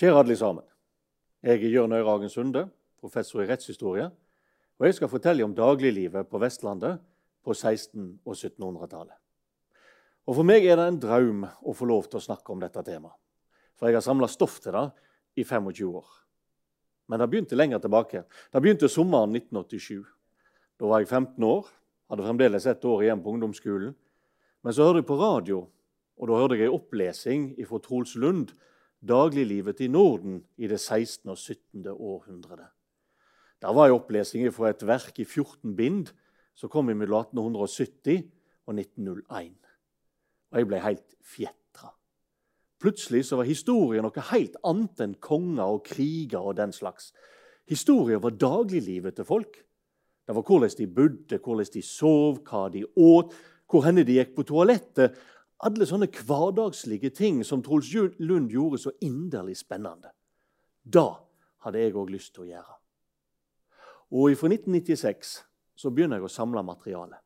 Kjære alle sammen. Jeg er Jørn Øyrehagen Sunde, professor i rettshistorie. Og jeg skal fortelle om dagliglivet på Vestlandet på 1600- og 1700-tallet. Og For meg er det en drøm å få lov til å snakke om dette temaet. For jeg har samla stoff til det i 25 år. Men det begynte lenger tilbake. Det begynte sommeren 1987. Da var jeg 15 år, hadde fremdeles ett år igjen på ungdomsskolen. Men så hørte jeg på radio, og da hørte jeg ei opplesing fra Trols Lund dagliglivet i Norden i det 16. og 17. århundret. Det var en opplesning fra et verk i 14 bind som kom mellom 1870 og 1901. Og jeg ble helt fjetra. Plutselig var historien noe helt annet enn konger og kriger og den slags. Historien var dagliglivet til folk. Det var hvordan de bodde, hvordan de sov, hva de åt, hvor henne de gikk på toalettet, alle sånne hverdagslige ting som Truls Lund gjorde så inderlig spennende. Da hadde jeg òg lyst til å gjøre. Og Fra 1996 så begynner jeg å samle materiale.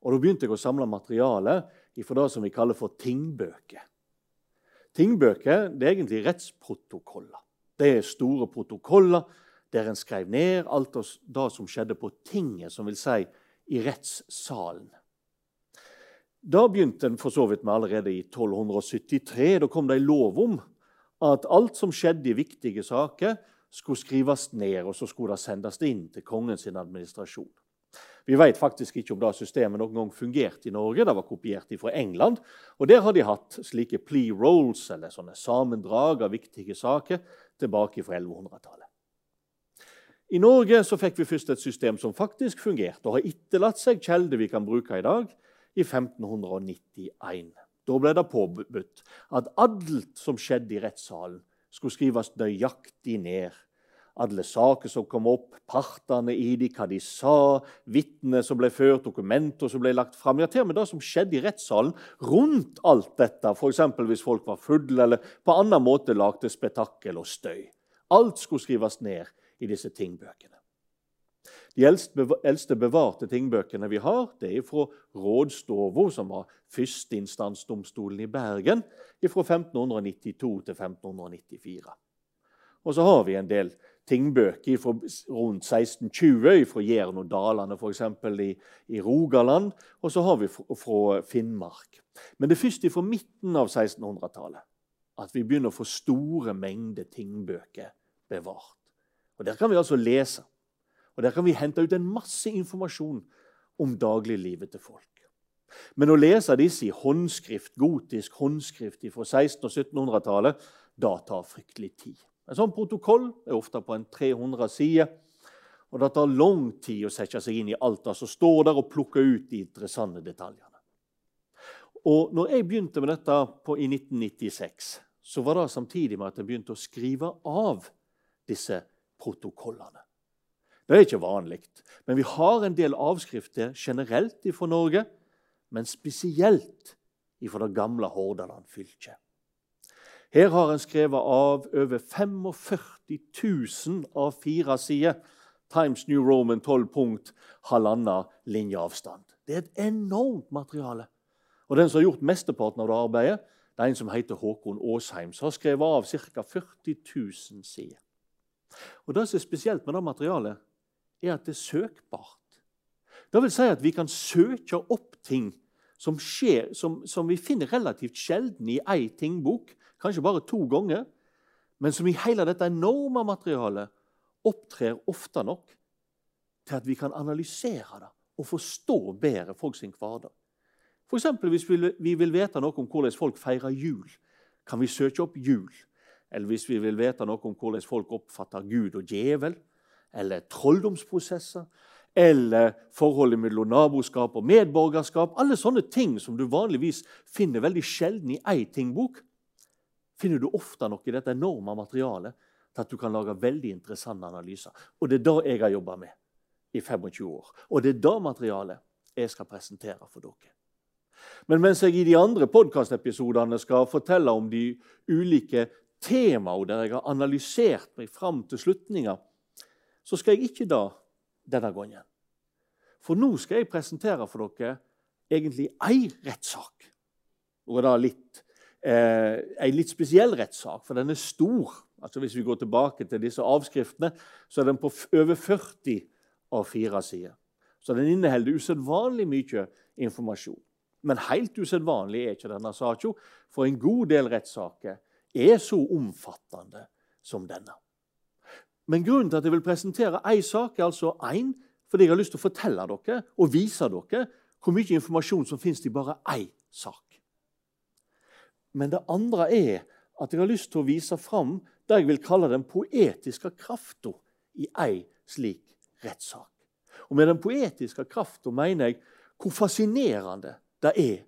Og Da begynte jeg å samle materiale fra det som vi kaller for tingbøker. Tingbøker det er egentlig rettsprotokoller. Det er store protokoller der en skrev ned alt det som skjedde på tinget, som vil si i rettssalen. Da begynte en for så vidt med allerede i 1273. Da kom det en lov om at alt som skjedde i viktige saker, skulle skrives ned, og så skulle det sendes inn til kongens administrasjon. Vi vet faktisk ikke om det systemet noen gang fungerte i Norge. Det var kopiert fra England. og Der har de hatt slike plea rolls, eller sånne sammendrag av viktige saker, tilbake fra 1100-tallet. I Norge så fikk vi først et system som faktisk fungerte, og har etterlatt seg kjelder vi kan bruke i dag i 1591. Da ble det påbudt at alt som skjedde i rettssalen, skulle skrives nøyaktig ned. Alle saker som kom opp, partene i dem, hva de sa, vitner som ble ført, dokumenter som ble lagt fram. Ja, til og med det som skjedde i rettssalen rundt alt dette, f.eks. hvis folk var fulle eller på annen måte lagde spetakkel og støy. Alt skulle skrives ned i disse tingbøkene. De eldste bevarte tingbøkene vi har, det er fra Rådstova, som var førsteinstansdomstolen i Bergen, fra 1592 til 1594. Og så har vi en del tingbøker fra rundt 1620, fra Jæren og Dalane f.eks. I, i Rogaland, og så har vi fra Finnmark. Men det er først fra midten av 1600-tallet at vi begynner å få store mengder tingbøker bevart. Og Der kan vi altså lese. Og Der kan vi hente ut en masse informasjon om dagliglivet til folk. Men å lese disse i håndskrift, gotisk håndskrift fra 1600- og 1700-tallet, da tar fryktelig tid. En sånn protokoll er ofte på en 300 sider. Og det tar lang tid å sette seg inn i alt det som står der, og plukke ut de interessante detaljene. Og når jeg begynte med dette på, i 1996, så var det samtidig med at jeg begynte å skrive av disse protokollene. Det er ikke vanlig. Men vi har en del avskrifter generelt fra Norge, men spesielt fra det gamle Hordaland fylke. Her har en skrevet av over 45 000 av fire sider. Times New Roman 12 punkt, halvannen linjeavstand. Det er et enormt materiale. Og Den som har gjort mesteparten av det arbeidet, det er en som heter Håkon Aasheim, som har skrevet av ca. 40 000 sider. Og Det som er spesielt med det materialet, er at det er søkbart. Det vil si at vi kan søke opp ting som, skjer, som, som vi finner relativt sjelden i ei tingbok, kanskje bare to ganger, men som i hele dette enorme materialet opptrer ofte nok til at vi kan analysere det og forstå bedre folk sin hverdag. F.eks. hvis vi vil vite noe om hvordan folk feirer jul, kan vi søke opp jul. Eller hvis vi vil vite noe om hvordan folk oppfatter Gud og djevel, eller trolldomsprosesser, eller forholdet mellom naboskap og medborgerskap. Alle sånne ting som du vanligvis finner veldig sjelden i ei tingbok, finner du ofte nok i dette enorme materialet til at du kan lage veldig interessante analyser. Og det er det jeg har jobba med i 25 år. Og det er det materialet jeg skal presentere for dere. Men mens jeg i de andre podkastepisodene skal fortelle om de ulike temaene der jeg har analysert meg fram til slutninger, så skal jeg ikke da denne gangen. For nå skal jeg presentere for dere egentlig ei rettssak. Og da litt eh, en litt spesiell rettssak, for den er stor. Altså Hvis vi går tilbake til disse avskriftene, så er den på over 40 av fire sider. Så den inneholder usedvanlig mye informasjon. Men helt usedvanlig er ikke denne saka, for en god del rettssaker er så omfattende som denne. Men grunnen til at jeg vil presentere én sak, er altså én fordi jeg har lyst til å fortelle dere og vise dere hvor mye informasjon som finnes i bare én sak. Men det andre er at jeg har lyst til å vise fram det jeg vil kalle den poetiske krafta i ei slik rettssak. Og Med den poetiske krafta mener jeg hvor fascinerende det er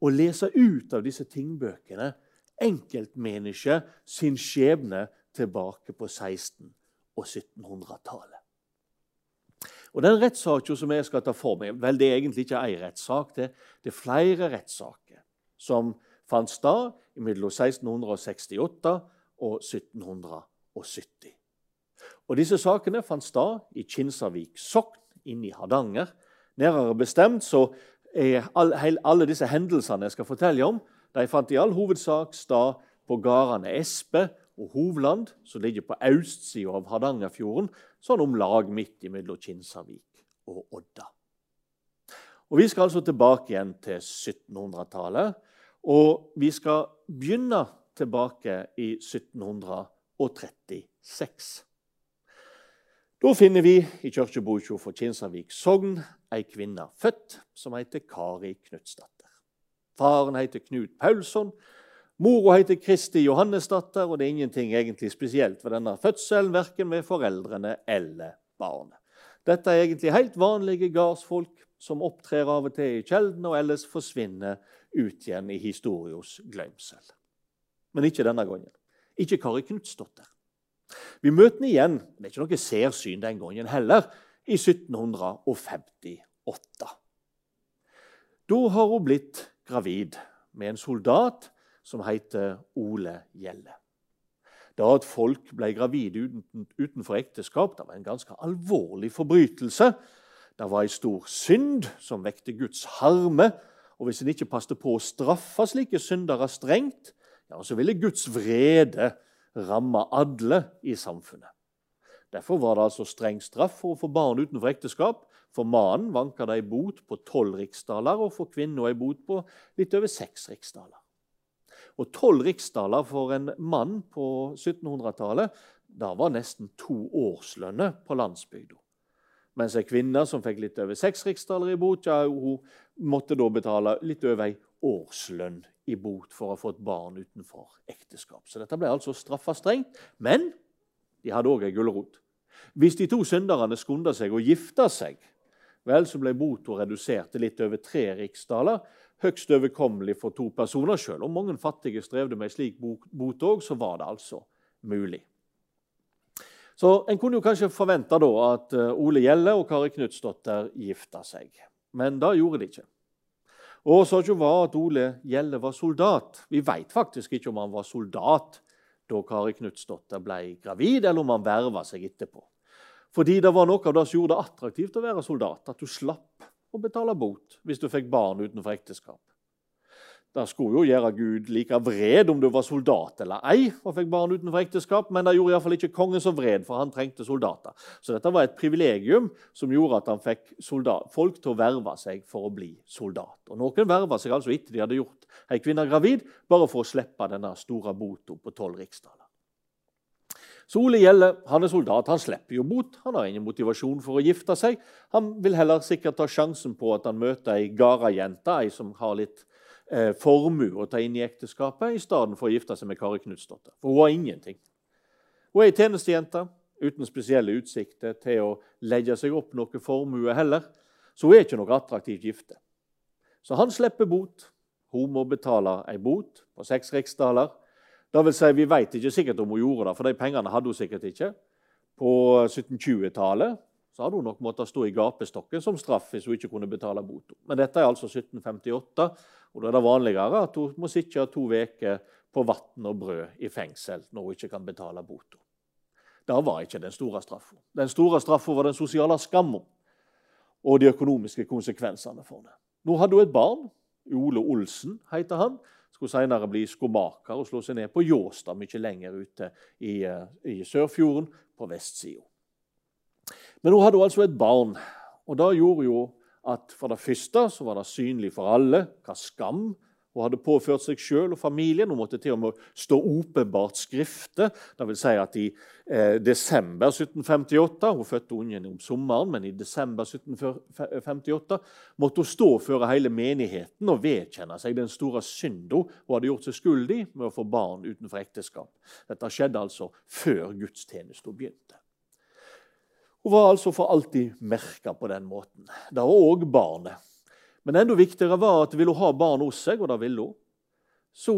å lese ut av disse tingbøkene enkeltmennesket sin skjebne tilbake på 1600- og 1700-tallet. Og Den rettssaken som jeg skal ta for meg, vel, det er egentlig ikke én rettssak. Det, det, er flere rettssaker som fant sted mellom 1668 og 1770. Og Disse sakene fant sted i Kinsarvik sokn inne i Hardanger. Nærmere bestemt så er alle disse hendelsene jeg skal fortelle om, de fant i all hovedsak sted på gårdene Espe og Hovland, som ligger på østsida av Hardangerfjorden, sånn om lag midt mellom Kinsarvik og Odda. Og Vi skal altså tilbake igjen til 1700-tallet. Og vi skal begynne tilbake i 1736. Da finner vi i kirkeboka for Kinsarvik sogn ei kvinne født som heter Kari Knutsdatter. Faren heter Knut Paulsson. Mora heter Kristi Johannesdatter, og det er ingenting egentlig spesielt ved denne fødselen, verken med foreldrene eller barnet. Dette er egentlig helt vanlige gardsfolk som opptrer av og til i kjeldene, og ellers forsvinner ut igjen i historios glemsel. Men ikke denne gangen. Ikke Kari Knutsdotter. Vi møter henne igjen, det er ikke noe særsyn den gangen heller, i 1758. Da har hun blitt gravid med en soldat som heter Ole Gjelle. Da at folk ble gravide utenfor ekteskap, det var en ganske alvorlig forbrytelse. Det var en stor synd som vekte Guds harme. Og hvis en ikke passet på å straffe slike syndere strengt, ja, så ville Guds vrede ramme alle i samfunnet. Derfor var det altså streng straff for å få barn utenfor ekteskap. For mannen vanka det ei bot på tolv riksdaler, og for kvinna ei bot på litt over seks riksdaler. Og tolv riksdaler for en mann på 1700-tallet da var nesten to årslønner på landsbygda. Mens ei kvinne som fikk litt over seks riksdaler i bot, ja, hun måtte da betale litt over ei årslønn i bot for å ha fått barn utenfor ekteskap. Så dette ble altså straffa strengt. Men de hadde òg ei gulrot. Hvis de to synderne skunda seg og gifta seg, vel, så ble bota redusert til litt over tre riksdaler. Høgst overkommelig for to personer. Selv om mange fattige strevde med en slik bot òg, så var det altså mulig. Så En kunne jo kanskje forvente da at eh, Ole Gjelle og Kari Knutsdotter gifta seg. Men det gjorde de ikke. Årsaken var at Ole Gjelle var soldat. Vi vet faktisk ikke om han var soldat da Kari Knutsdotter ble gravid, eller om han verva seg etterpå. Fordi det var noe av det som gjorde det attraktivt å være soldat. At du slapp å betale bot hvis du fikk barn utenfor ekteskap. Det skulle jo gjøre Gud like vred om du var soldat eller ei og fikk barn utenfor ekteskap, men det gjorde iallfall ikke kongen så vred, for han trengte soldater. Så dette var et privilegium som gjorde at han fikk soldat, folk til å verve seg for å bli soldat. Og Noen verva seg altså etter de hadde gjort ei kvinne gravid, bare for å slippe denne store bota på tolv riksdaler. Så Ole Gjelle han er soldat. Han slipper jo bot. Han har ingen motivasjon for å gifte seg. Han vil heller sikkert ta sjansen på at han møter ei gardajente, ei som har litt eh, formue å ta inn i ekteskapet, i stedet for å gifte seg med Kari Knutsdotter. For hun har ingenting. Hun er ei tjenestejente uten spesielle utsikter til å legge seg opp noe formue heller. Så hun er ikke noe attraktivt gifte. Så han slipper bot. Hun må betale ei bot på seks riksdaler. Det vil si, Vi vet ikke sikkert om hun gjorde det, for de pengene hadde hun sikkert ikke. På 1720-tallet så hadde hun nok måttet stå i gapestokken som straff hvis hun ikke kunne betale bota. Men dette er altså 1758, og da er det vanligere at hun må sitte to uker på vann og brød i fengsel når hun ikke kan betale bota. Det var ikke den store straffa. Den store straffa var den sosiale skamma og de økonomiske konsekvensene for det. Nå hadde hun et barn. Ole Olsen heter han, Skulle senere bli skomaker og slå seg ned på Jåstad, mye lenger ute i, eh, i Sørfjorden, på vestsida. Men hun hadde altså et barn, og det gjorde jo at for det første så var det synlig for alle hva skam hun hadde påført seg sjøl og familien. Hun måtte til og med stå åpenbart. Det vil si at i eh, desember 1758 Hun fødte ungen om sommeren, men i desember 1758 måtte hun stå før hele menigheten og vedkjenne seg den store synda hun hadde gjort seg skyldig med å få barn utenfor ekteskap. Dette skjedde altså før gudstjenesten begynte. Hun var altså for alltid merka på den måten. Det var òg barnet. Men enda viktigere var at ville hun ha barn hos seg, og det ville hun, så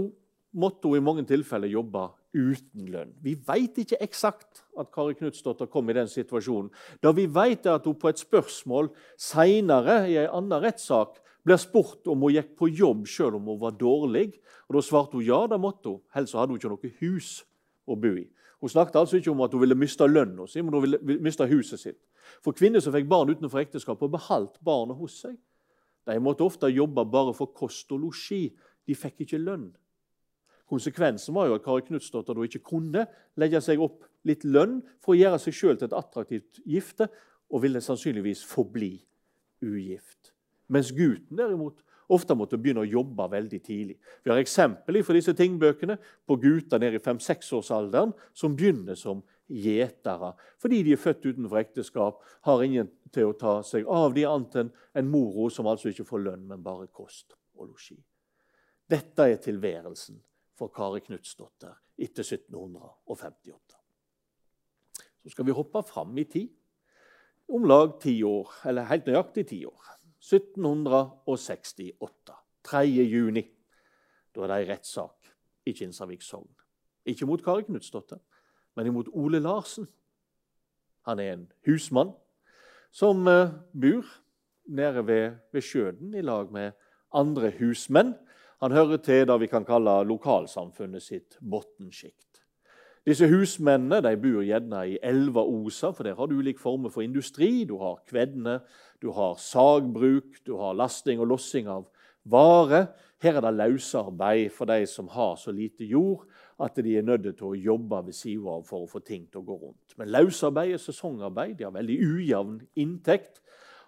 måtte hun i mange tilfeller jobbe uten lønn. Vi vet ikke eksakt at Kari Knutsdotter kom i den situasjonen. Da vi vet, at hun på et spørsmål seinere i en annen rettssak ble spurt om hun gikk på jobb selv om hun var dårlig. Og Da svarte hun ja, det måtte hun. Helst hadde hun ikke noe hus å bo i. Hun snakket altså ikke om at hun ville miste lønna si, men hun ville miste huset sitt. For kvinner som fikk barn utenfor ekteskap og beholdt barnet hos seg, de måtte ofte jobbe bare for kost og losji. De fikk ikke lønn. Konsekvensen var jo at Kari Knutsdotter ikke kunne legge seg opp litt lønn for å gjøre seg sjøl til et attraktivt gifte, og ville sannsynligvis forbli ugift. Mens gutten derimot ofte måtte begynne å jobbe veldig tidlig. Vi har eksempel fra disse tingbøkene på gutter nede i 5-6-årsalderen som begynner som gjetere. Fordi de er født utenfor ekteskap, har ingen til å ta seg av de annet enn en moro som altså ikke får lønn, men bare kost og losji. Dette er tilværelsen for Kari Knutsdotter etter 1758. Så skal vi hoppe fram i tid. Om lag ti år, eller helt nøyaktig ti år. 1768. 3. juni. Da er det ei rettssak i Kinsarvik sogn. Ikke mot Kari Knutsdotter, men imot Ole Larsen. Han er en husmann som uh, bor nede ved, ved Skjøden i lag med andre husmenn. Han hører til det vi kan kalle lokalsamfunnet sitt bunnssjikt. Disse husmennene de bor gjerne i elva Osa, for der har du ulike former for industri. Du har kvedne, du har sagbruk, du har lasting og lossing av vare. Her er det løsarbeid for de som har så lite jord at de er nødt til å jobbe ved siden av for å få ting til å gå rundt. Men løsarbeid og sesongarbeid. De har veldig ujevn inntekt.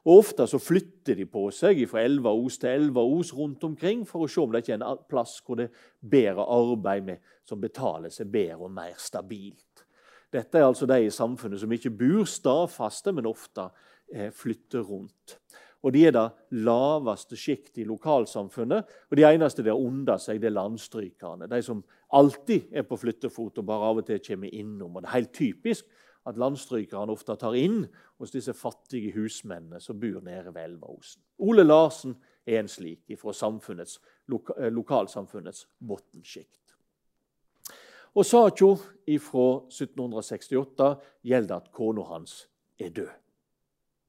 Og Ofte så flytter de på seg fra Elvaos til Elvaos rundt omkring for å se om det ikke er en plass hvor det er bedre arbeid med, som betaler seg bedre og mer stabilt. Dette er altså de i samfunnet som ikke bor stadfaste, men ofte eh, flytter rundt. Og De er det laveste sjiktet i lokalsamfunnet, og de eneste der under seg, det er landstrykerne. De som alltid er på flyttefot og bare av og til kommer innom. Og Det er helt typisk at landstrykerne ofte tar inn hos disse fattige husmennene som bor nede ved Elvaosen. Ole Larsen er en slik fra samfunnets, eh, lokalsamfunnets bunnsjikt. Og saka fra 1768 gjelder at kona hans er død.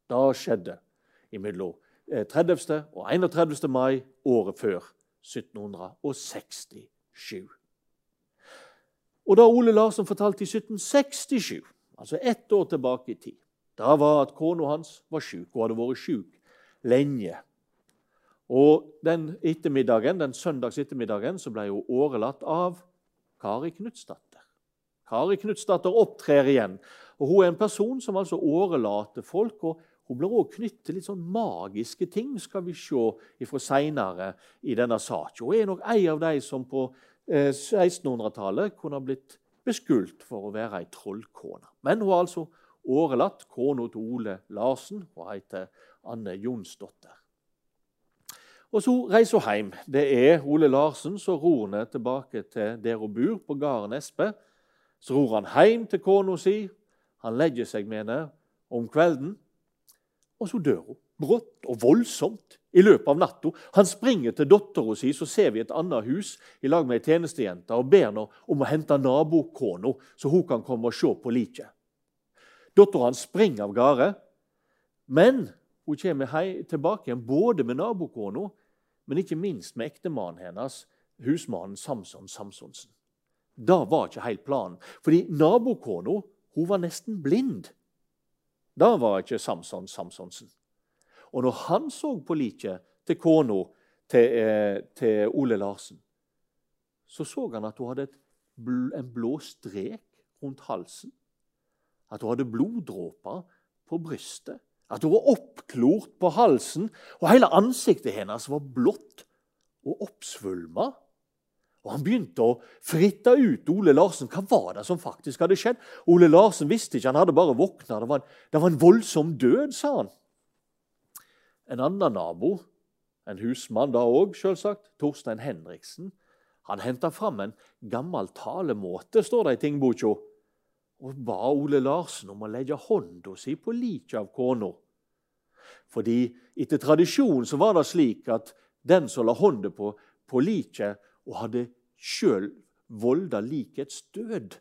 Det skjedde mellom 30. Eh, og 31. mai året før 1767. Og da Ole Larsen fortalte i 1767, altså ett år tilbake i tid, da var at kona hans var sjuk. Hun hadde vært sjuk lenge. Og den ettermiddagen, den søndags ettermiddagen så ble hun årelatt av Kari Knutsdatter. Kari Knutsdatter opptrer igjen. og Hun er en person som altså årelater folk. og hun blir også knyttet litt sånn magiske ting, skal vi se fra seinere i denne saken. Hun er nok en av de som på 1600-tallet eh, kunne ha blitt beskyldt for å være ei trollkone. Men hun har altså årelatt kona til Ole Larsen. Hun heter Anne Jonsdotter. Og Så reiser hun hjem. Det er Ole Larsen som ror ned tilbake til der hun bor, på gården Espe. Så ror han hjem til kona si. Han legger seg med henne om kvelden. Og så dør hun. Brått og voldsomt i løpet av natta. Han springer til dattera si, så ser vi et annet hus i lag med ei tjenestejente og ber henne om å hente nabokona, så hun kan komme og se på liket. Dattera hans springer av gårde, men hun kommer tilbake igjen både med nabokona, men ikke minst med ektemannen hennes, husmannen Samson Samsonsen. Det var ikke helt planen, fordi nabokona var nesten blind. Da var ikke Samson Samsonsen. Og når han så på liket til kona til, eh, til, Ole Larsen, så så han at hun hadde bl en blå strek rundt halsen. At hun hadde bloddråper på brystet. At hun var oppklort på halsen, og hele ansiktet hennes var blått og oppsvulma. Og Han begynte å fritte ut Ole Larsen. Hva var det som faktisk hadde skjedd? Ole Larsen visste ikke, han hadde bare våkna. Det, det, var en voldsom død, sa han. En annen nabo, en husmann da òg, selvsagt, Torstein Henriksen, han henta fram en gammel talemåte, står det i tingboka, og ba Ole Larsen om å legge hånda si på liket av kona. Fordi etter tradisjon så var det slik at den som la hånda på, på liket og hadde sjøl volda likets død,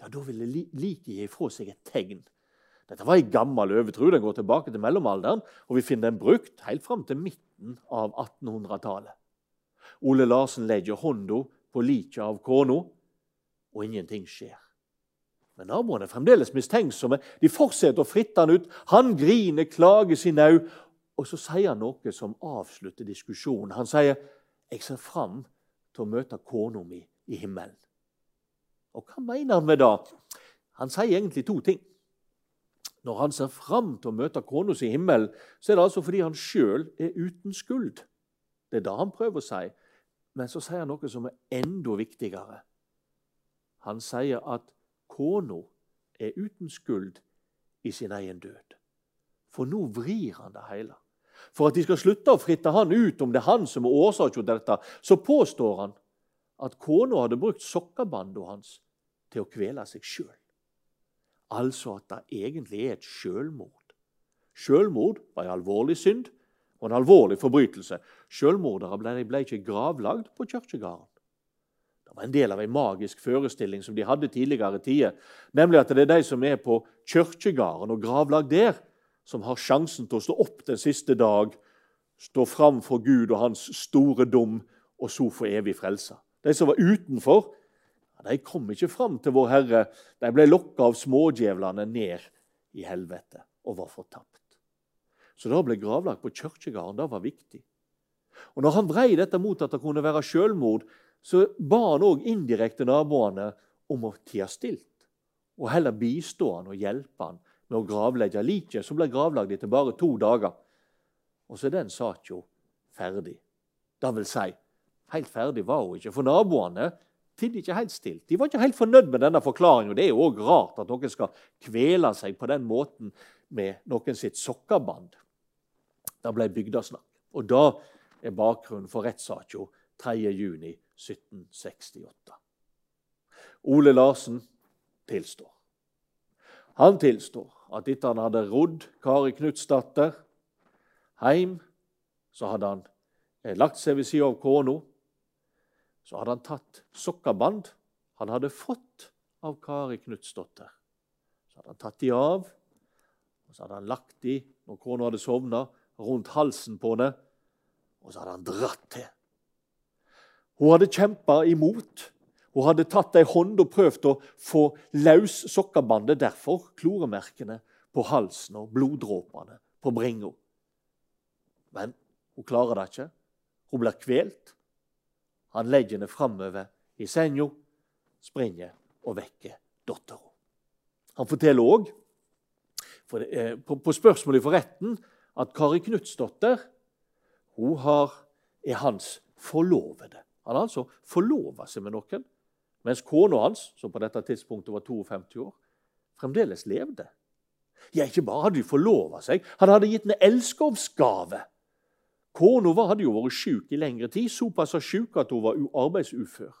ja, da ville liket gi fra seg et tegn. Dette var ei gammel overtro. Den går tilbake til mellomalderen, og vi finner den brukt helt fram til midten av 1800-tallet. Ole Larsen legger hånda på liket av kona, og ingenting skjer. Men naboene er fremdeles mistenksomme. De fortsetter å fritte han ut. Han griner, klager sin au, og så sier han noe som avslutter diskusjonen. Han sier, 'Jeg ser fram til å møte kona mi i himmelen'. Og hva mener han med det? Han sier egentlig to ting. Når han ser fram til å møte kona si i himmelen, så er det altså fordi han sjøl er uten skuld. Det er det han prøver å si. Men så sier han noe som er enda viktigere. Han sier at kona er uten skuld i sin egen død. For nå vrir han det hele. For at de skal slutte å fritte han ut om det er han som er årsaken til dette, så påstår han at kona hadde brukt sokkabanda hans til å kvele seg sjøl. Altså at det egentlig er et sjølmord. Sjølmord var en alvorlig synd og en alvorlig forbrytelse. Sjølmordere ble, ble ikke gravlagd på kirkegården. Det var en del av en magisk forestilling som de hadde tidligere tider. Nemlig at det er de som er på kirkegården og gravlagt der, som har sjansen til å stå opp den siste dag, stå fram for Gud og hans store dom, og så få evig frelse. De som var utenfor, de kom ikke fram til vår Herre. De ble lokka av smådjevlene ned i helvete og var fortapt. Så da ble gravlagt på kirkegården. Det var viktig. Og når han vrei dette mot at det kunne være selvmord, så ba han òg indirekte naboene om å tie stilt, og heller bistå han og hjelpe han med å gravlegge liket, som ble gravlagt etter bare to dager. Og så er den saka ferdig. Det vil si, helt ferdig var hun ikke, for naboene tidde ikke helt stilt. De var ikke helt fornøyd med denne forklaringa. Det er jo òg rart at noen skal kvele seg på den måten med noen sitt sokkeband. Det ble bygdesnakk. Og da er bakgrunnen for rettssaka 3.6.1768. Ole Larsen tilstår. Han tilstår at etter han hadde rodd Kari Knutsdatter hjem, så hadde han eh, lagt seg ved sida av kona. Så hadde han tatt sokkaband han hadde fått av Kari Knutsdatter. Så hadde han tatt de av, og så hadde han lagt de når kona hadde sovna, rundt halsen på henne, og så hadde han dratt til. Hun hadde kjempa imot. Hun hadde tatt ei hånd og prøvd å få løs sokkebandet. Derfor kloremerkene på halsen og bloddråpene på bringa. Men hun klarer det ikke. Hun blir kvelt. Han legger henne framover i senga, springer og vekker dattera. Han forteller òg på, på spørsmålet for retten at Kari Knutsdotter hun har, er hans forlovede. Han har altså forlova seg med noen, mens kona hans, som på dette tidspunktet var 52 år, fremdeles levde. Ja, ikke bare hadde de forlova seg, han hadde gitt henne elskovsgave. Kona hadde jo vært syk i lengre tid, såpass syk at hun var arbeidsufør.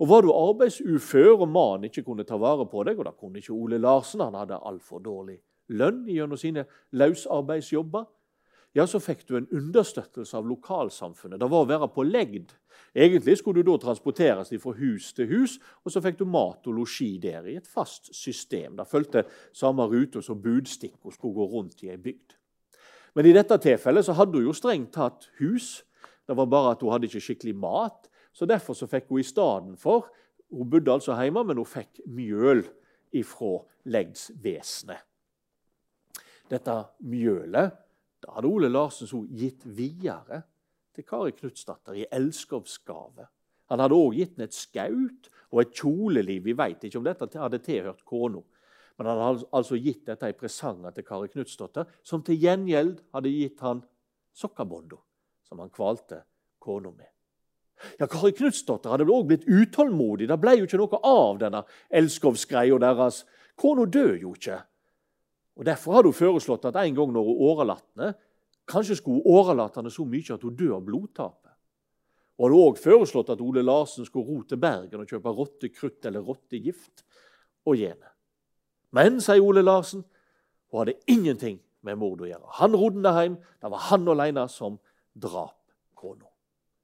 Og Var du arbeidsufør og mannen ikke kunne ta vare på deg, og da kunne ikke Ole Larsen, han hadde altfor dårlig lønn gjennom sine løsarbeidsjobber, ja, så fikk du en understøttelse av lokalsamfunnet. Det var å være på legd. Egentlig skulle du da transporteres fra hus til hus, og så fikk du mat og losji der i et fast system. Det fulgte samme rute som budstikka skulle gå rundt i ei bygd. Men i dette tilfellet så hadde hun jo strengt tatt hus. Det var bare at hun hadde ikke skikkelig mat. Så Derfor så fikk hun i stedet for Hun bodde altså hjemme, men hun fikk mjøl ifra legdsvesenet dette mjølet da hadde Ole Larsen så gitt videre til Kari Knutsdatter i elskovsgave. Han hadde òg gitt henne et skaut og et kjoleliv. Vi veit ikke om dette hadde tilhørt kona. Men han hadde altså gitt dette i presanger til Kari Knutsdatter, som til gjengjeld hadde gitt han sokkabånda, som han kvalte kona med. Ja, Kari Knutsdatter hadde òg blitt utålmodig. Det ble jo ikke noe av denne elskovsgreia deres. Kona dør jo ikke. Og Derfor hadde hun foreslått at en gang når hun årelater kanskje skulle hun årelate så mye at hun dør av blodtapet. Hun hadde òg foreslått at Ole Larsen skulle ro til Bergen og kjøpe rottekrutt eller rottegift og gene. Men, sier Ole Larsen, hun hadde ingenting med mord å gjøre. Han rodde hjem. Det var han alene som drap kona.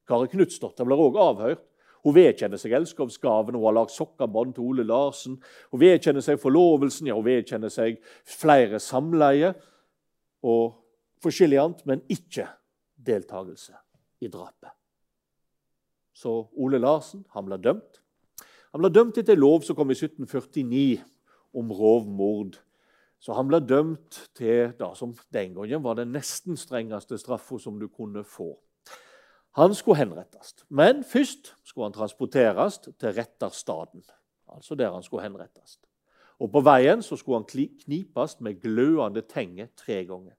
Kari Knutsdotter blir òg avhørt. Hun vedkjenner seg elskovsgaven, hun har lagd sokkebånd til Ole Larsen. Hun vedkjenner seg forlovelsen, ja, hun vedkjenner seg flere samleie og forskjellig annet, men ikke deltakelse i drapet. Så Ole Larsen han ble dømt. Han ble dømt etter lov som kom i 1749 om rovmord. Så han ble dømt til det som den gangen var den nesten strengeste straffa som du kunne få. Han skulle henrettes. Men først skulle han transporteres til retterstaden, altså der han skulle henrettes. Og På veien så skulle han knipes med glødende tenger tre ganger.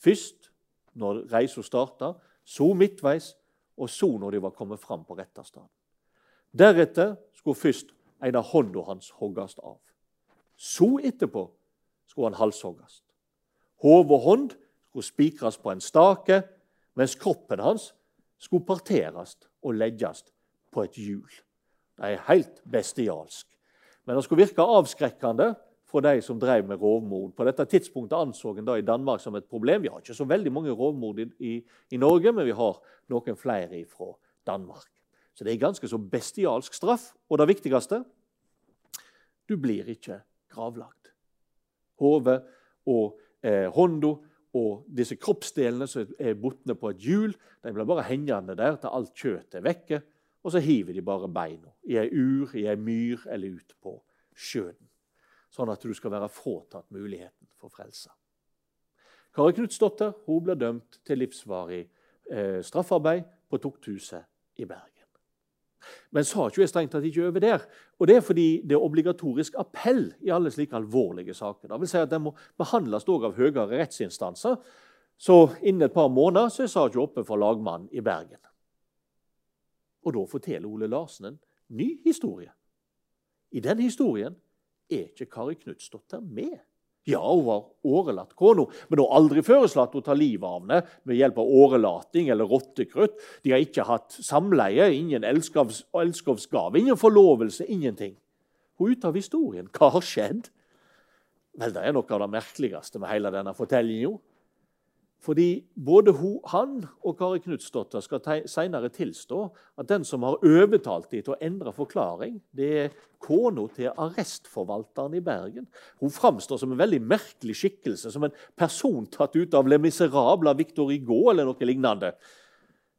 Først når reisa starta, så midtveis, og så når de var kommet fram på retterstaden. Deretter skulle først en av hånda hans hogges av. Så etterpå skulle han halshogges. Hode og hånd skulle spikres på en stake, mens kroppen hans skulle parteres og legges på et hjul. Det er helt bestialsk. Men det skulle virke avskrekkende for de som drev med rovmord. På dette tidspunktet anså en det i Danmark som et problem. Vi har ikke så veldig mange rovmord i, i, i Norge, men vi har noen flere fra Danmark. Så det er ganske så bestialsk straff. Og det viktigste du blir ikke gravlagt. Hodet og eh, hånda og disse kroppsdelene som er botne på et hjul, de blir bare hengende der til alt kjøttet er vekke. Og så hiver de bare beina i ei ur, i ei myr eller ut på sjøen. Sånn at du skal være fratatt muligheten for frelse. Kari Knutsdotter ble dømt til livsvarig eh, straffarbeid på tukthuset i Bergen. Men saken er strengt tatt ikke over der. Og Det er fordi det er obligatorisk appell i alle slike alvorlige saker. Det vil si at Den må behandles av høyere rettsinstanser. Så innen et par måneder så er saken oppe for lagmannen i Bergen. Og da forteller Ole Larsen en ny historie. I den historien er ikke Kari Knutsdotter med. Ja, hun var årelatt kona, men hun har aldri foreslått å ta livet av henne med hjelp av årelating eller rottekrutt. De har ikke hatt samleie, ingen elskovsgave, ingen forlovelse, ingenting. Hun er ute av historien. Hva har skjedd? Vel, Det er noe av det merkeligste med hele denne fortellingen. Fordi både han og Kari Knutsdotter skal senere tilstå at den som har overtalt dem til å endre forklaring, det er kona til arrestforvalteren i Bergen. Hun framstår som en veldig merkelig skikkelse, som en person tatt ut av Le Miserable av Victor Hugo eller noe lignende.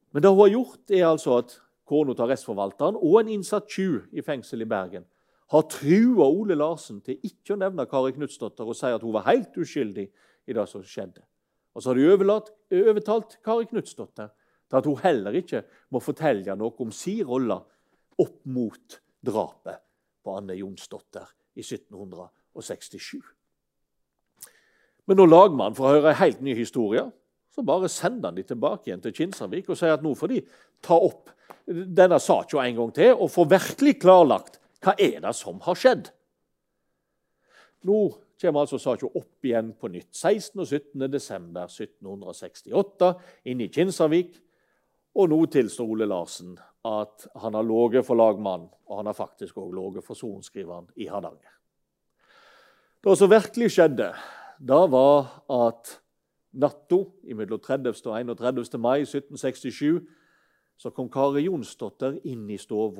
Men det hun har gjort, er altså at kona til arrestforvalteren og en innsatt tjuv i fengsel i Bergen har trua Ole Larsen til ikke å nevne Kari Knutsdotter og si at hun var helt uskyldig i det som skjedde. Og så har de overlatt, overtalt Kari Knutsdotter til at hun heller ikke må fortelle noe om sin rolle opp mot drapet på Anne Jonsdotter i 1767. Men når lagmannen får høre en helt ny historie, så bare sender han de tilbake igjen til Kinsarvik og sier at nå får de ta opp denne saka en gang til og få virkelig klarlagt hva er det som har skjedd. Nå kommer altså saka opp igjen på nytt 16. og 17. desember 1768 inne i Kinsarvik. Og nå tilstår Ole Larsen at han har ligget for lagmannen, og han har faktisk òg ligget for sorenskriveren i Hardanger. Det som virkelig skjedde, da var at natta mellom 30. og 31. mai 1767 så kom Kari Jonsdotter inn i stua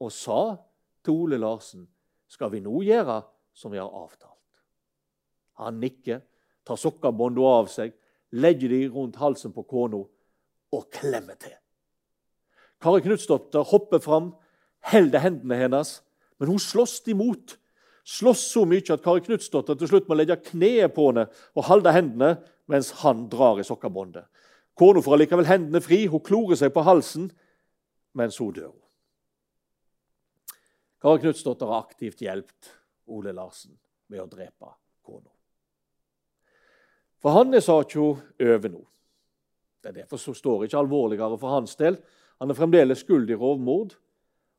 og sa til Ole Larsen skal vi nå gjøre som vi har avtalt. Han nikker, tar sokkabåndet av seg, legger de rundt halsen på kona og klemmer til. Kari Knutsdotter hopper fram, holder hendene hennes, men hun slåss imot. Slåss så mye at Kari Knutsdotter til slutt må legge kneet på henne og holde hendene mens han drar i sokkabåndet. Kona får allikevel hendene fri, hun klorer seg på halsen, mens hun dør. Kari Knutsdotter har aktivt hjulpet Ole Larsen med å drepe kona. For han er ikke over nå. Det er Derfor så står ikke alvorligere for hans del. Han er fremdeles skyldig i rovmord,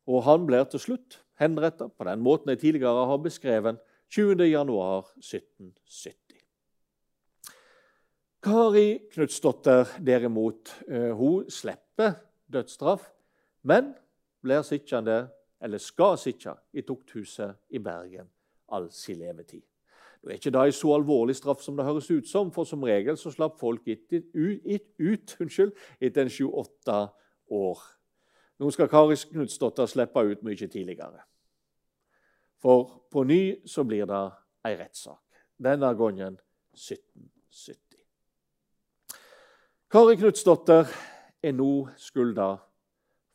og han blir til slutt henrettet på den måten jeg tidligere har beskrevet 20.1.1770. Kari Knutsdotter derimot, eh, hun slipper dødsstraff, men blir sittende, eller skal sitte, i tukthuset i Bergen all sin levetid. Det er ikke da en så alvorlig straff som det høres ut som, for som regel så slapp folk ut, ut, ut unnskyld, etter en sju-åtte år. Nå skal Kari Knutsdotter slippe ut mye tidligere. For på ny så blir det ei rettssak. Denne gangen 1770. Kari Knutsdotter er nå skylda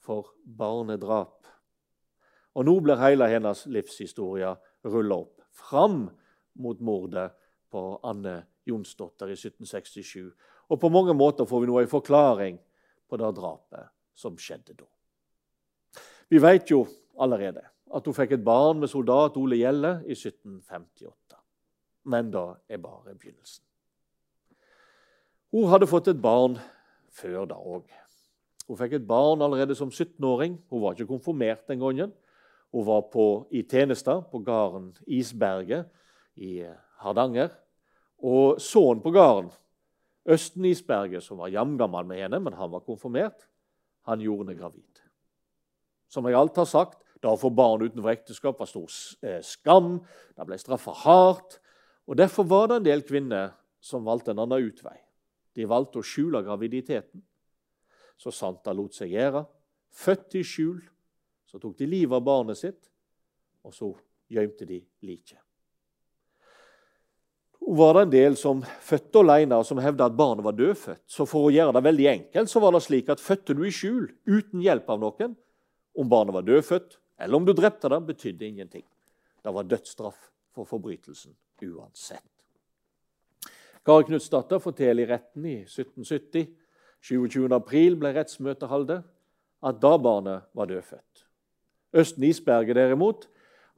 for barnedrap. Og nå blir hele hennes livshistorie rulla opp fram mot mordet på Anne Jonsdotter i 1767. Og på mange måter får vi nå en forklaring på det drapet som skjedde da. Vi vet jo allerede at hun fikk et barn med soldat Ole Gjelle i 1758. Men det er bare begynnelsen. Hun hadde fått et barn før da òg. Hun fikk et barn allerede som 17-åring. Hun var ikke konfirmert den gangen. Hun var på, i tjeneste på gården Isberget i Hardanger. Og sønnen på gården, Østen Isberget, som var jamgammel med henne, men han var konfirmert, han gjorde henne gravid. Som jeg alt har sagt, da å få barn utenfor ekteskap var stor eh, skam. Det ble straffa hardt. Og Derfor var det en del kvinner som valgte en annen utvei. De valgte å skjule graviditeten. Så sant det lot seg gjøre. Født i skjul. Så tok de livet av barnet sitt, og så gjemte de liket. Var det en del som fødte alene og som hevda at barnet var dødfødt. Så for å gjøre det veldig enkelt så var det slik at fødte du i skjul uten hjelp av noen, om barnet var dødfødt eller om du drepte det, betydde ingenting. Det var dødsstraff for forbrytelsen uansett. Kari Knutsdatter forteller i retten i 1770 27. april ble rettsmøtet holdt, at da barnet var dødfødt. Østen Isberget derimot,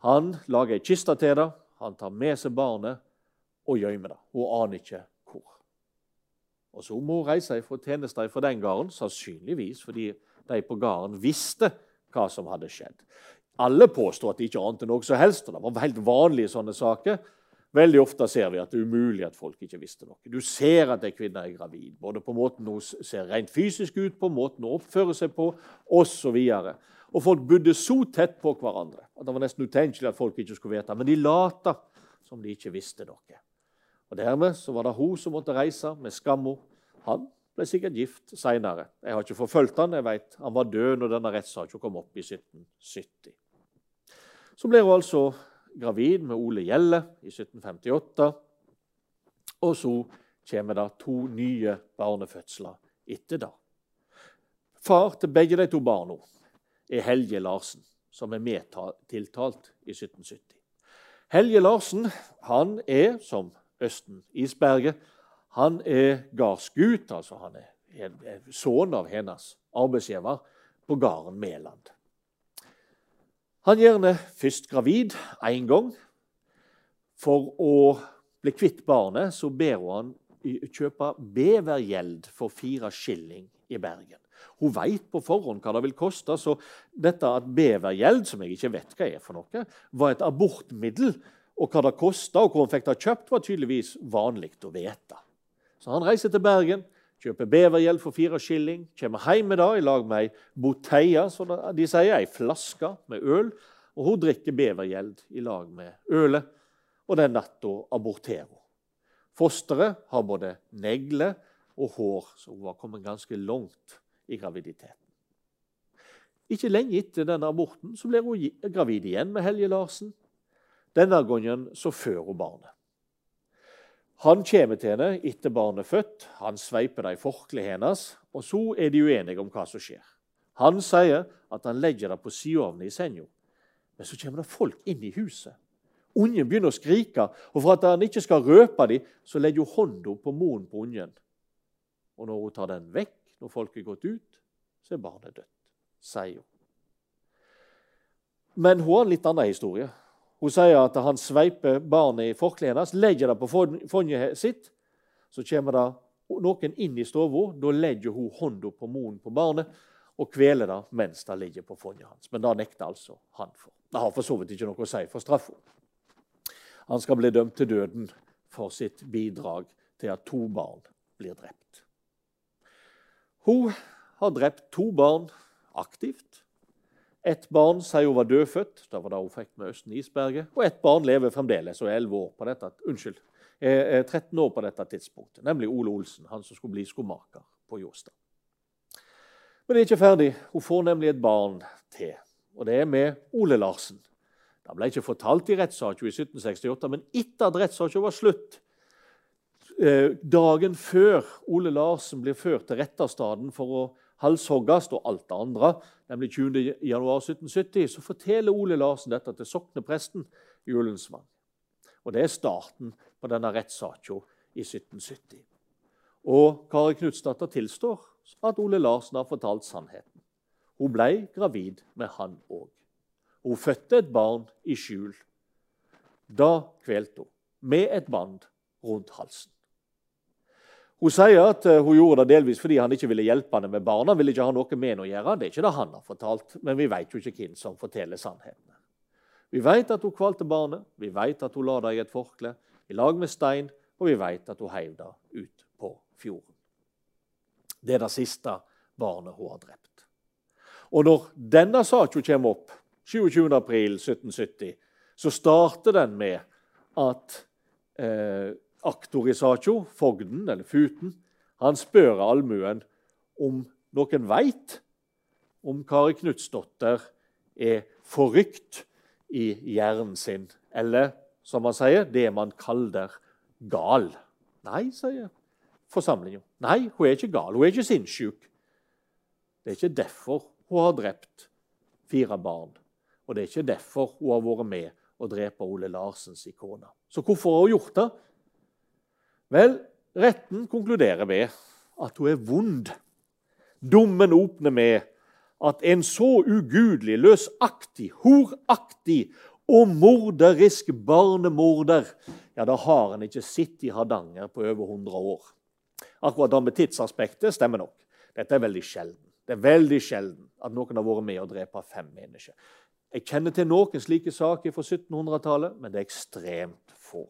han lager ei kiste til det. Han tar med seg barnet og gjemmer det. Hun aner ikke hvor. Og Så må hun reise fra tjenester fra den gården, sannsynligvis fordi de på gården visste hva som hadde skjedd. Alle påstår at de ikke ante noe som helst. og Det var helt vanlige sånne saker. Veldig ofte ser vi at det er umulig at folk ikke visste noe. Du ser at ei kvinne er gravid, både på måten hun ser rent fysisk ut på, måten hun oppfører seg på, osv. Og, folk bodde så tett på hverandre at det var nesten utenkelig at folk ikke skulle vite. Men de lata som de ikke visste noe. Og Dermed så var det hun som måtte reise med skamma. Han ble sikkert gift seinere. Jeg har ikke forfulgt han, jeg vet Han var død når denne rettssaken kom opp i 1770. Så ble hun altså gravid med Ole Gjelle i 1758. Og så kommer det to nye barnefødsler etter det. Far til begge de to barna er Helge Larsen, som er medtiltalt i 1770. Helge Larsen han er, som Østen Isberget, han er gardsgut, altså han er sønn av hennes arbeidsgiver på gården Mæland. Han gjør henne først gravid én gang. For å bli kvitt barnet så ber hun han kjøpe bevergjeld for fire skilling i Bergen. Hun veit på forhånd hva det vil koste, så dette at bevergjeld, som jeg ikke vet hva er for noe, var et abortmiddel, og hva det kosta, og hvor hun fikk det kjøpt, var tydeligvis vanlig å vite. Så han reiser til Bergen, kjøper bevergjeld for fire skilling, kommer hjem med det i lag med ei boteia, som de sier, ei flaske med øl. Og hun drikker bevergjeld i lag med ølet, og den natta aborterer hun. Fosteret har både negler og hår, så hun var kommet ganske langt i graviditeten. Ikke lenge etter denne aborten så blir hun gravid igjen med Helge Larsen. Denne gangen så fører hun barnet. Han kommer til henne etter barnet er født, han sveiper det i forkleet hennes, og så er de uenige om hva som skjer. Han sier at han legger det på sideovnen i senga, men så kommer det folk inn i huset. Ungen begynner å skrike, og for at han ikke skal røpe dem, så legger hun hånda på munnen på ungen. Og når hun tar den vekk, når folk er gått ut, så er barnet dødt, sier hun. Men hun har en litt annen historie. Hun sier at han sveiper barnet i forkleet hennes, legger det på fondet sitt. Så kommer det noen inn i stua. Da legger hun hånda på munnen på barnet og kveler det mens det ligger på fondet hans. Men det nekter altså han for. Det har for så vidt ikke noe å si for straffa. Han skal bli dømt til døden for sitt bidrag til at to barn blir drept. Hun har drept to barn aktivt. Ett barn sier hun var dødfødt. Det var det hun fikk med Østen Isberget. Og et barn lever fremdeles og er 11 år på dette, unnskyld, er 13 år på dette tidspunktet, nemlig Ole Olsen, han som skulle bli skomaker på Jåstad. Men det er ikke ferdig. Hun får nemlig et barn til. Og det er med Ole Larsen. Det ble ikke fortalt i rettssaken i 1768, men etter at rettssaken var slutt, eh, dagen før Ole Larsen blir ført til retterstaden for å halshogges og alt det andre, nemlig 20.1.1770, så forteller Ole Larsen dette til soknepresten i Ullensvang. Og Det er starten på denne rettssaken i 1770. Og Kari Knutsdatter tilstår at Ole Larsen har fortalt sannheten. Hun ble gravid med han òg. Hun fødte et barn i skjul. Da kvelte hun, med et band rundt halsen. Hun sier at eh, hun gjorde det delvis fordi han ikke ville hjelpe henne med barna. ville ikke ha noe med henne å gjøre. Det er ikke det han har fortalt, men vi vet jo ikke hvem som forteller sannheten. Vi vet at hun kvalte barnet, vi vet at hun la det i et forkle i lag med stein, og vi vet at hun heiv det ut på fjorden. Det er det siste barnet hun har drept. Og når denne saken kommer opp 27.4.1770, så starter den med at eh, aktor i saken, fogden eller futen, han spør allmuen om noen veit om Kari Knutsdotter er forrykt i hjernen sin, eller som han sier, det man kaller gal. Nei, sier forsamlingen. Nei, hun er ikke gal. Hun er ikke sinnssyk. Det er ikke derfor hun har drept fire barn. Og det er ikke derfor hun har vært med å drepe Ole Larsens kone. Så hvorfor har hun gjort det? Vel, retten konkluderer med at hun er vond. Dommen åpner med at en så ugudelig, løsaktig, horaktig og morderisk barnemorder ja, da har en ikke sett i Hardanger på over 100 år. Akkurat det med tidsaspektet stemmer nok. Dette er veldig sjelden. Det er veldig sjelden at noen har vært med å drepe fem mennesker. Jeg kjenner til noen slike saker fra 1700-tallet, men det er ekstremt få.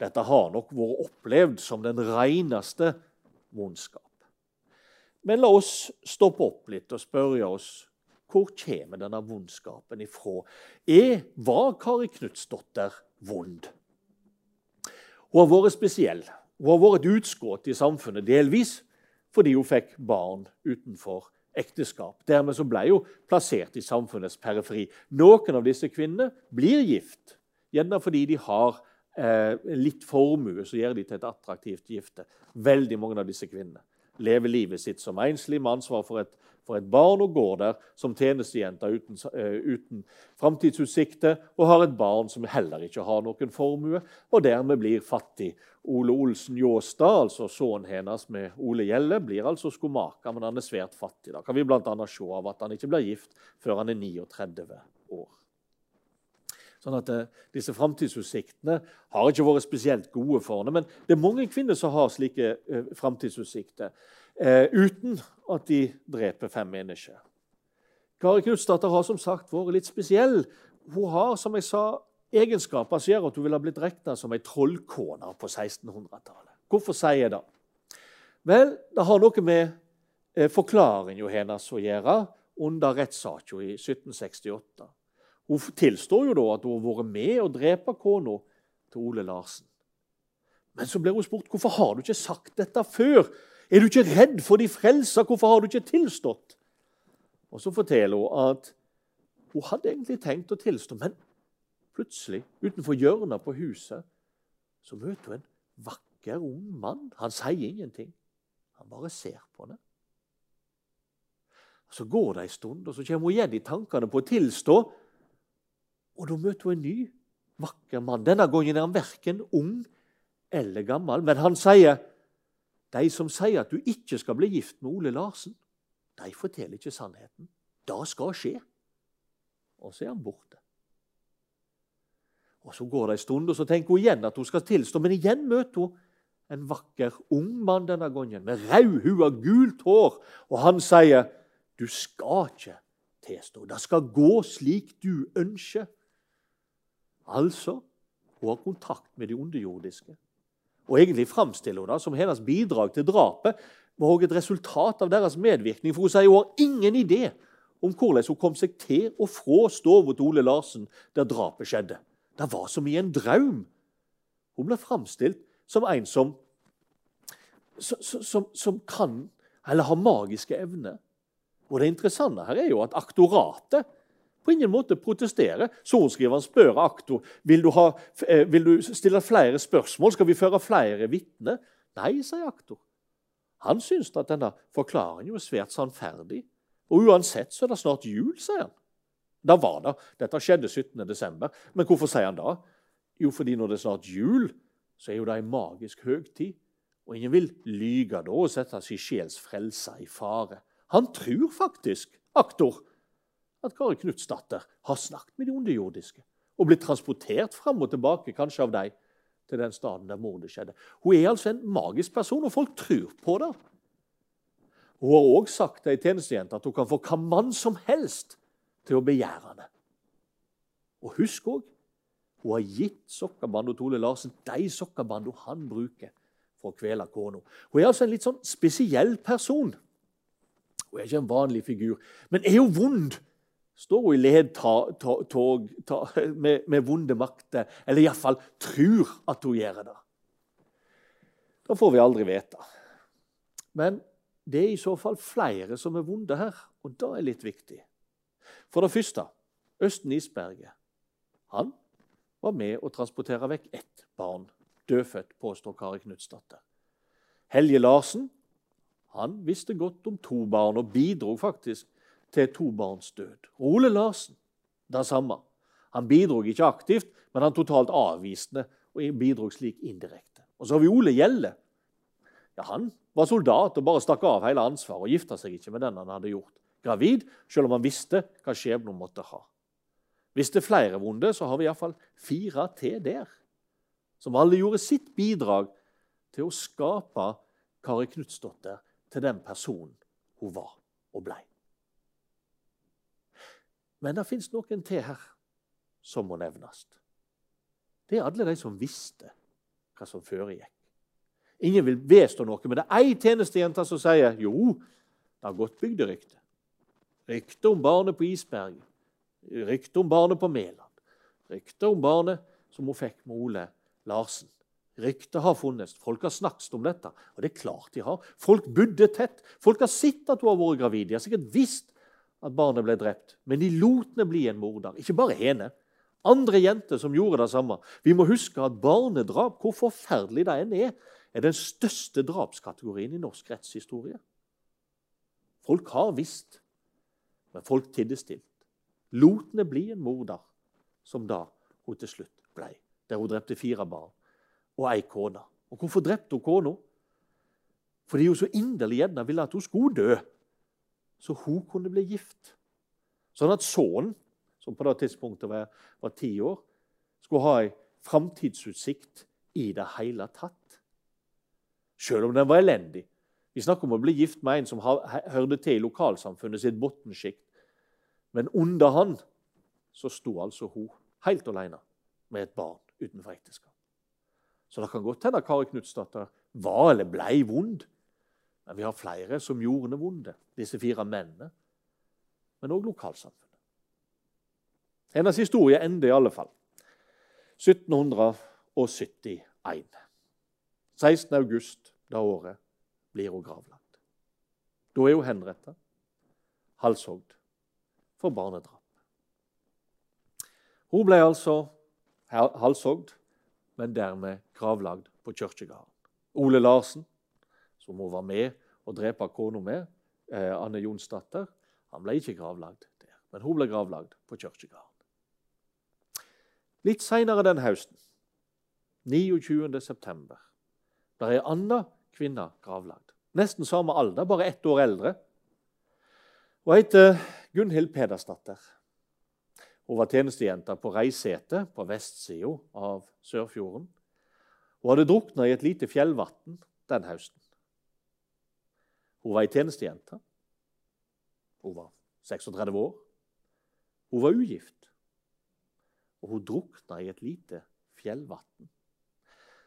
Dette har nok vært opplevd som den reneste vondskap. Men la oss stoppe opp litt og spørre oss hvor kommer denne vondskapen ifra? Er, var Kari Knutsdotter vond? Hun har vært spesiell. Hun har vært utskudd i samfunnet delvis fordi hun fikk barn utenfor ekteskap. Dermed så ble hun plassert i samfunnets periferi. Noen av disse kvinnene blir gift, gjerne fordi de har litt formue som gjør de til et attraktivt gifte. Veldig mange av disse kvinnene lever livet sitt som enslig med ansvar for et, for et barn og går der som tjenestejente uten, uh, uten framtidsutsikter, og har et barn som heller ikke har noen formue, og dermed blir fattig. Ole Olsen Ljåstad, altså sønnen hennes med Ole Gjelle, blir altså skomaker, men han er svært fattig. Da kan vi bl.a. se av at han ikke blir gift før han er 39 år. Sånn at uh, Disse framtidsutsiktene har ikke vært spesielt gode for henne. Men det er mange kvinner som har slike uh, framtidsutsikter uh, uten at de dreper fem mennesker. Kari Knutsdatter har som sagt vært litt spesiell. Hun har som jeg sa, egenskaper som gjør at hun ville blitt regna som ei trollkone på 1600-tallet. Hvorfor sier jeg det? Vel, det har noe med eh, forklaringa hennes å gjøre under rettssaken i 1768. Hun tilstår jo da at hun har vært med å drepe kona til Ole Larsen. Men så blir hun spurt hvorfor har du ikke sagt dette før. Er du ikke redd for de frelsa? Hvorfor har du ikke tilstått? Og Så forteller hun at hun hadde egentlig tenkt å tilstå, men plutselig, utenfor hjørnet på huset, så møter hun en vakker, ung mann. Han sier ingenting. Han bare ser på henne. Så går det en stund, og så kommer hun igjen i tankene på å tilstå. Og da møter hun en ny, vakker mann. Denne gangen er han verken ung eller gammel. Men han sier de som sier at du ikke skal bli gift med Ole Larsen, de forteller ikke sannheten. Det skal skje. Og så er han borte. Og Så går det en stund, og så tenker hun igjen at hun skal tilstå. Men igjen møter hun en vakker ung mann denne gangen, med rødhua, gult hår. Og han sier, 'Du skal ikke tilstå. Det skal gå slik du ønsker.' Altså, hun har kontakt med de underjordiske. Og egentlig framstiller hun det som hennes bidrag til drapet var også et resultat av deres medvirkning. For hun sier hun har ingen idé om hvordan hun kom seg til og fra stua til Ole Larsen der drapet skjedde. Det var som i en drøm. Hun ble framstilt som en som, som, som kan eller har magiske evner. Og Det interessante her er jo at aktoratet på ingen måte protesterer. Sorenskriveren spør aktor vil du, ha, eh, vil du stille flere spørsmål. Skal vi føre flere vitner. Nei, sier aktor. Han syns at denne forklaringen er svært sannferdig. Og uansett så er det snart jul, sier han. Da var det. Dette skjedde 17.12. Men hvorfor sier han da? Jo, fordi når det er snart jul, så er jo det en magisk høgtid. Og ingen vil lyge da og sette sin sjels frelse i fare. Han tror faktisk, aktor, at Kari Knutsdatter har snakket med de underjordiske og blitt transportert fram og tilbake, kanskje av dem, til den staden der mordet skjedde. Hun er altså en magisk person, og folk tror på det. Hun har òg sagt ei tjenestejente at hun kan få hva mann som helst til å begjære henne. Og husk òg hun har gitt sokkebanda Tole Larsen de sokkebanda han bruker for å kvele kona. Hun er altså en litt sånn spesiell person. Hun er ikke en vanlig figur. Men er hun vond? Står hun i ledtog med, med vonde makter, eller iallfall tror at hun gjør det? Da får vi aldri vite. Men det er i så fall flere som er vonde her, og det er litt viktig. For det første Østen Isberget. Han var med å transportere vekk ett barn, dødfødt, påstår Kari Knutsdatter. Helge Larsen han visste godt om to barn og bidro faktisk til to barns død. Ole Larsen det samme. Han bidro ikke aktivt, men han totalt avvisende og bidro slik indirekte. Og så har vi Ole Gjelle. Ja, Han var soldat og bare stakk av hele ansvaret og gifta seg ikke med den han hadde gjort gravid, selv om han visste hva skjebnen hun måtte ha. Hvis det er flere vonde, så har vi iallfall fire til der, som alle gjorde sitt bidrag til å skape Kari Knutsdotter til den personen hun var og blei. Men det fins noen til her som må nevnes. Det er alle de som visste hva som foregikk. Ingen vil vedstå noe, men det er ei tjenestejente som sier jo, det har gått bygderykte. Rykte om barnet på Isberget, rykte om barnet på Mæland, rykte om barnet som hun fikk med Ole Larsen. Ryktet har funnes. Folk har snakket om dette. Og det er klart de har. Folk bodde tett. Folk har sett at hun har vært gravid. De har sikkert visst at barnet ble drept. Men de lot henne bli en morder. Ikke bare henne. Andre jenter som gjorde det samme. Vi må huske at barnedrap, hvor forferdelig det enn er, er den største drapskategorien i norsk rettshistorie. Folk har visst, men folk tidde stilt. Lot henne bli en morder, som da hun til slutt ble. Der hun drepte fire barn og ei kone. Og hvorfor drepte hun kona? Fordi hun så inderlig gjerne ville at hun skulle dø så hun kunne bli gift. Sånn at sønnen, som på det tidspunktet var, var ti år, skulle ha ei framtidsutsikt i det hele tatt. Selv om den var elendig. Vi snakker om å bli gift med en som hørte til i lokalsamfunnet sitt bunnsjikt. Men under han så sto altså hun helt alene med et barn utenfor ekteskap. Så det kan godt hende Kari Knutsdatter var eller blei vond. Men vi har flere som gjorde det vonde, disse fire mennene. Men òg lokalsamfunnet. Hennes historie ender i alle fall 1771. 16. august det året blir hun gravlagt. Da er hun henrettet, halshogd, for barnedrap. Hun ble altså halshogd, men dermed gravlagd på kirkegården. Ole Larsen som hun var med å drepe kona med, eh, Anne Jonsdatter, han ble ikke gravlagd der. Men hun ble gravlagd på kirkegården. Litt seinere den høsten, 29. september, der er ei anna kvinne gravlagd. Nesten samme alder, bare ett år eldre. Hun heter Gunhild Pedersdatter. Hun var tjenestejente på Reisete på vestsida av Sørfjorden. Hun hadde drukna i et lite fjellvann den høsten. Hun var ei tjenestejente. Hun var 36 år. Hun var ugift. Og hun drukna i et lite fjellvann.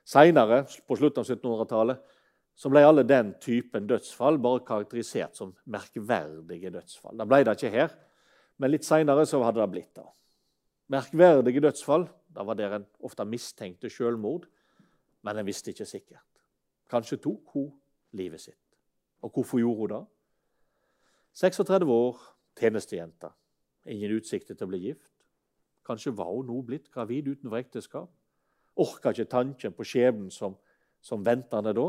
Seinere, på slutten av 1700-tallet, så ble alle den typen dødsfall bare karakterisert som merkverdige dødsfall. Da ble det ikke her, men litt seinere hadde det blitt det. Merkverdige dødsfall da var det en ofte mistenkte selvmord, men en visste ikke sikkert. Kanskje tok hun livet sitt. Og hvorfor gjorde hun det? 36 år, tjenestejente. Ingen utsikter til å bli gift. Kanskje var hun nå blitt gravid utenfor ekteskap. Orka ikke tanken på skjebnen som, som ventende da.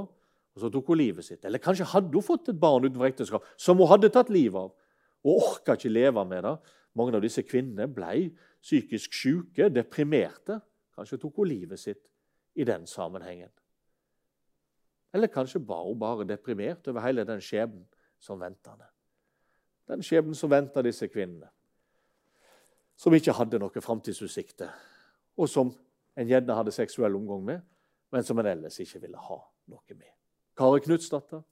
Og så tok hun livet sitt. Eller kanskje hadde hun fått et barn utenfor ekteskap som hun hadde tatt livet av, og orka ikke leve med det. Mange av disse kvinnene ble psykisk syke, deprimerte. Kanskje tok hun livet sitt i den sammenhengen. Eller kanskje var hun bare deprimert over hele den skjebnen som venta henne. Den skjebnen som venta disse kvinnene. Som ikke hadde noen framtidsutsikter, og som en gjerne hadde seksuell omgang med, men som en ellers ikke ville ha noe med. Kari Knutsdatter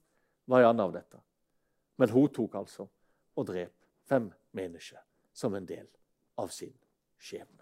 var en annen av dette. Men hun tok altså og drep fem mennesker som en del av sin skjebne.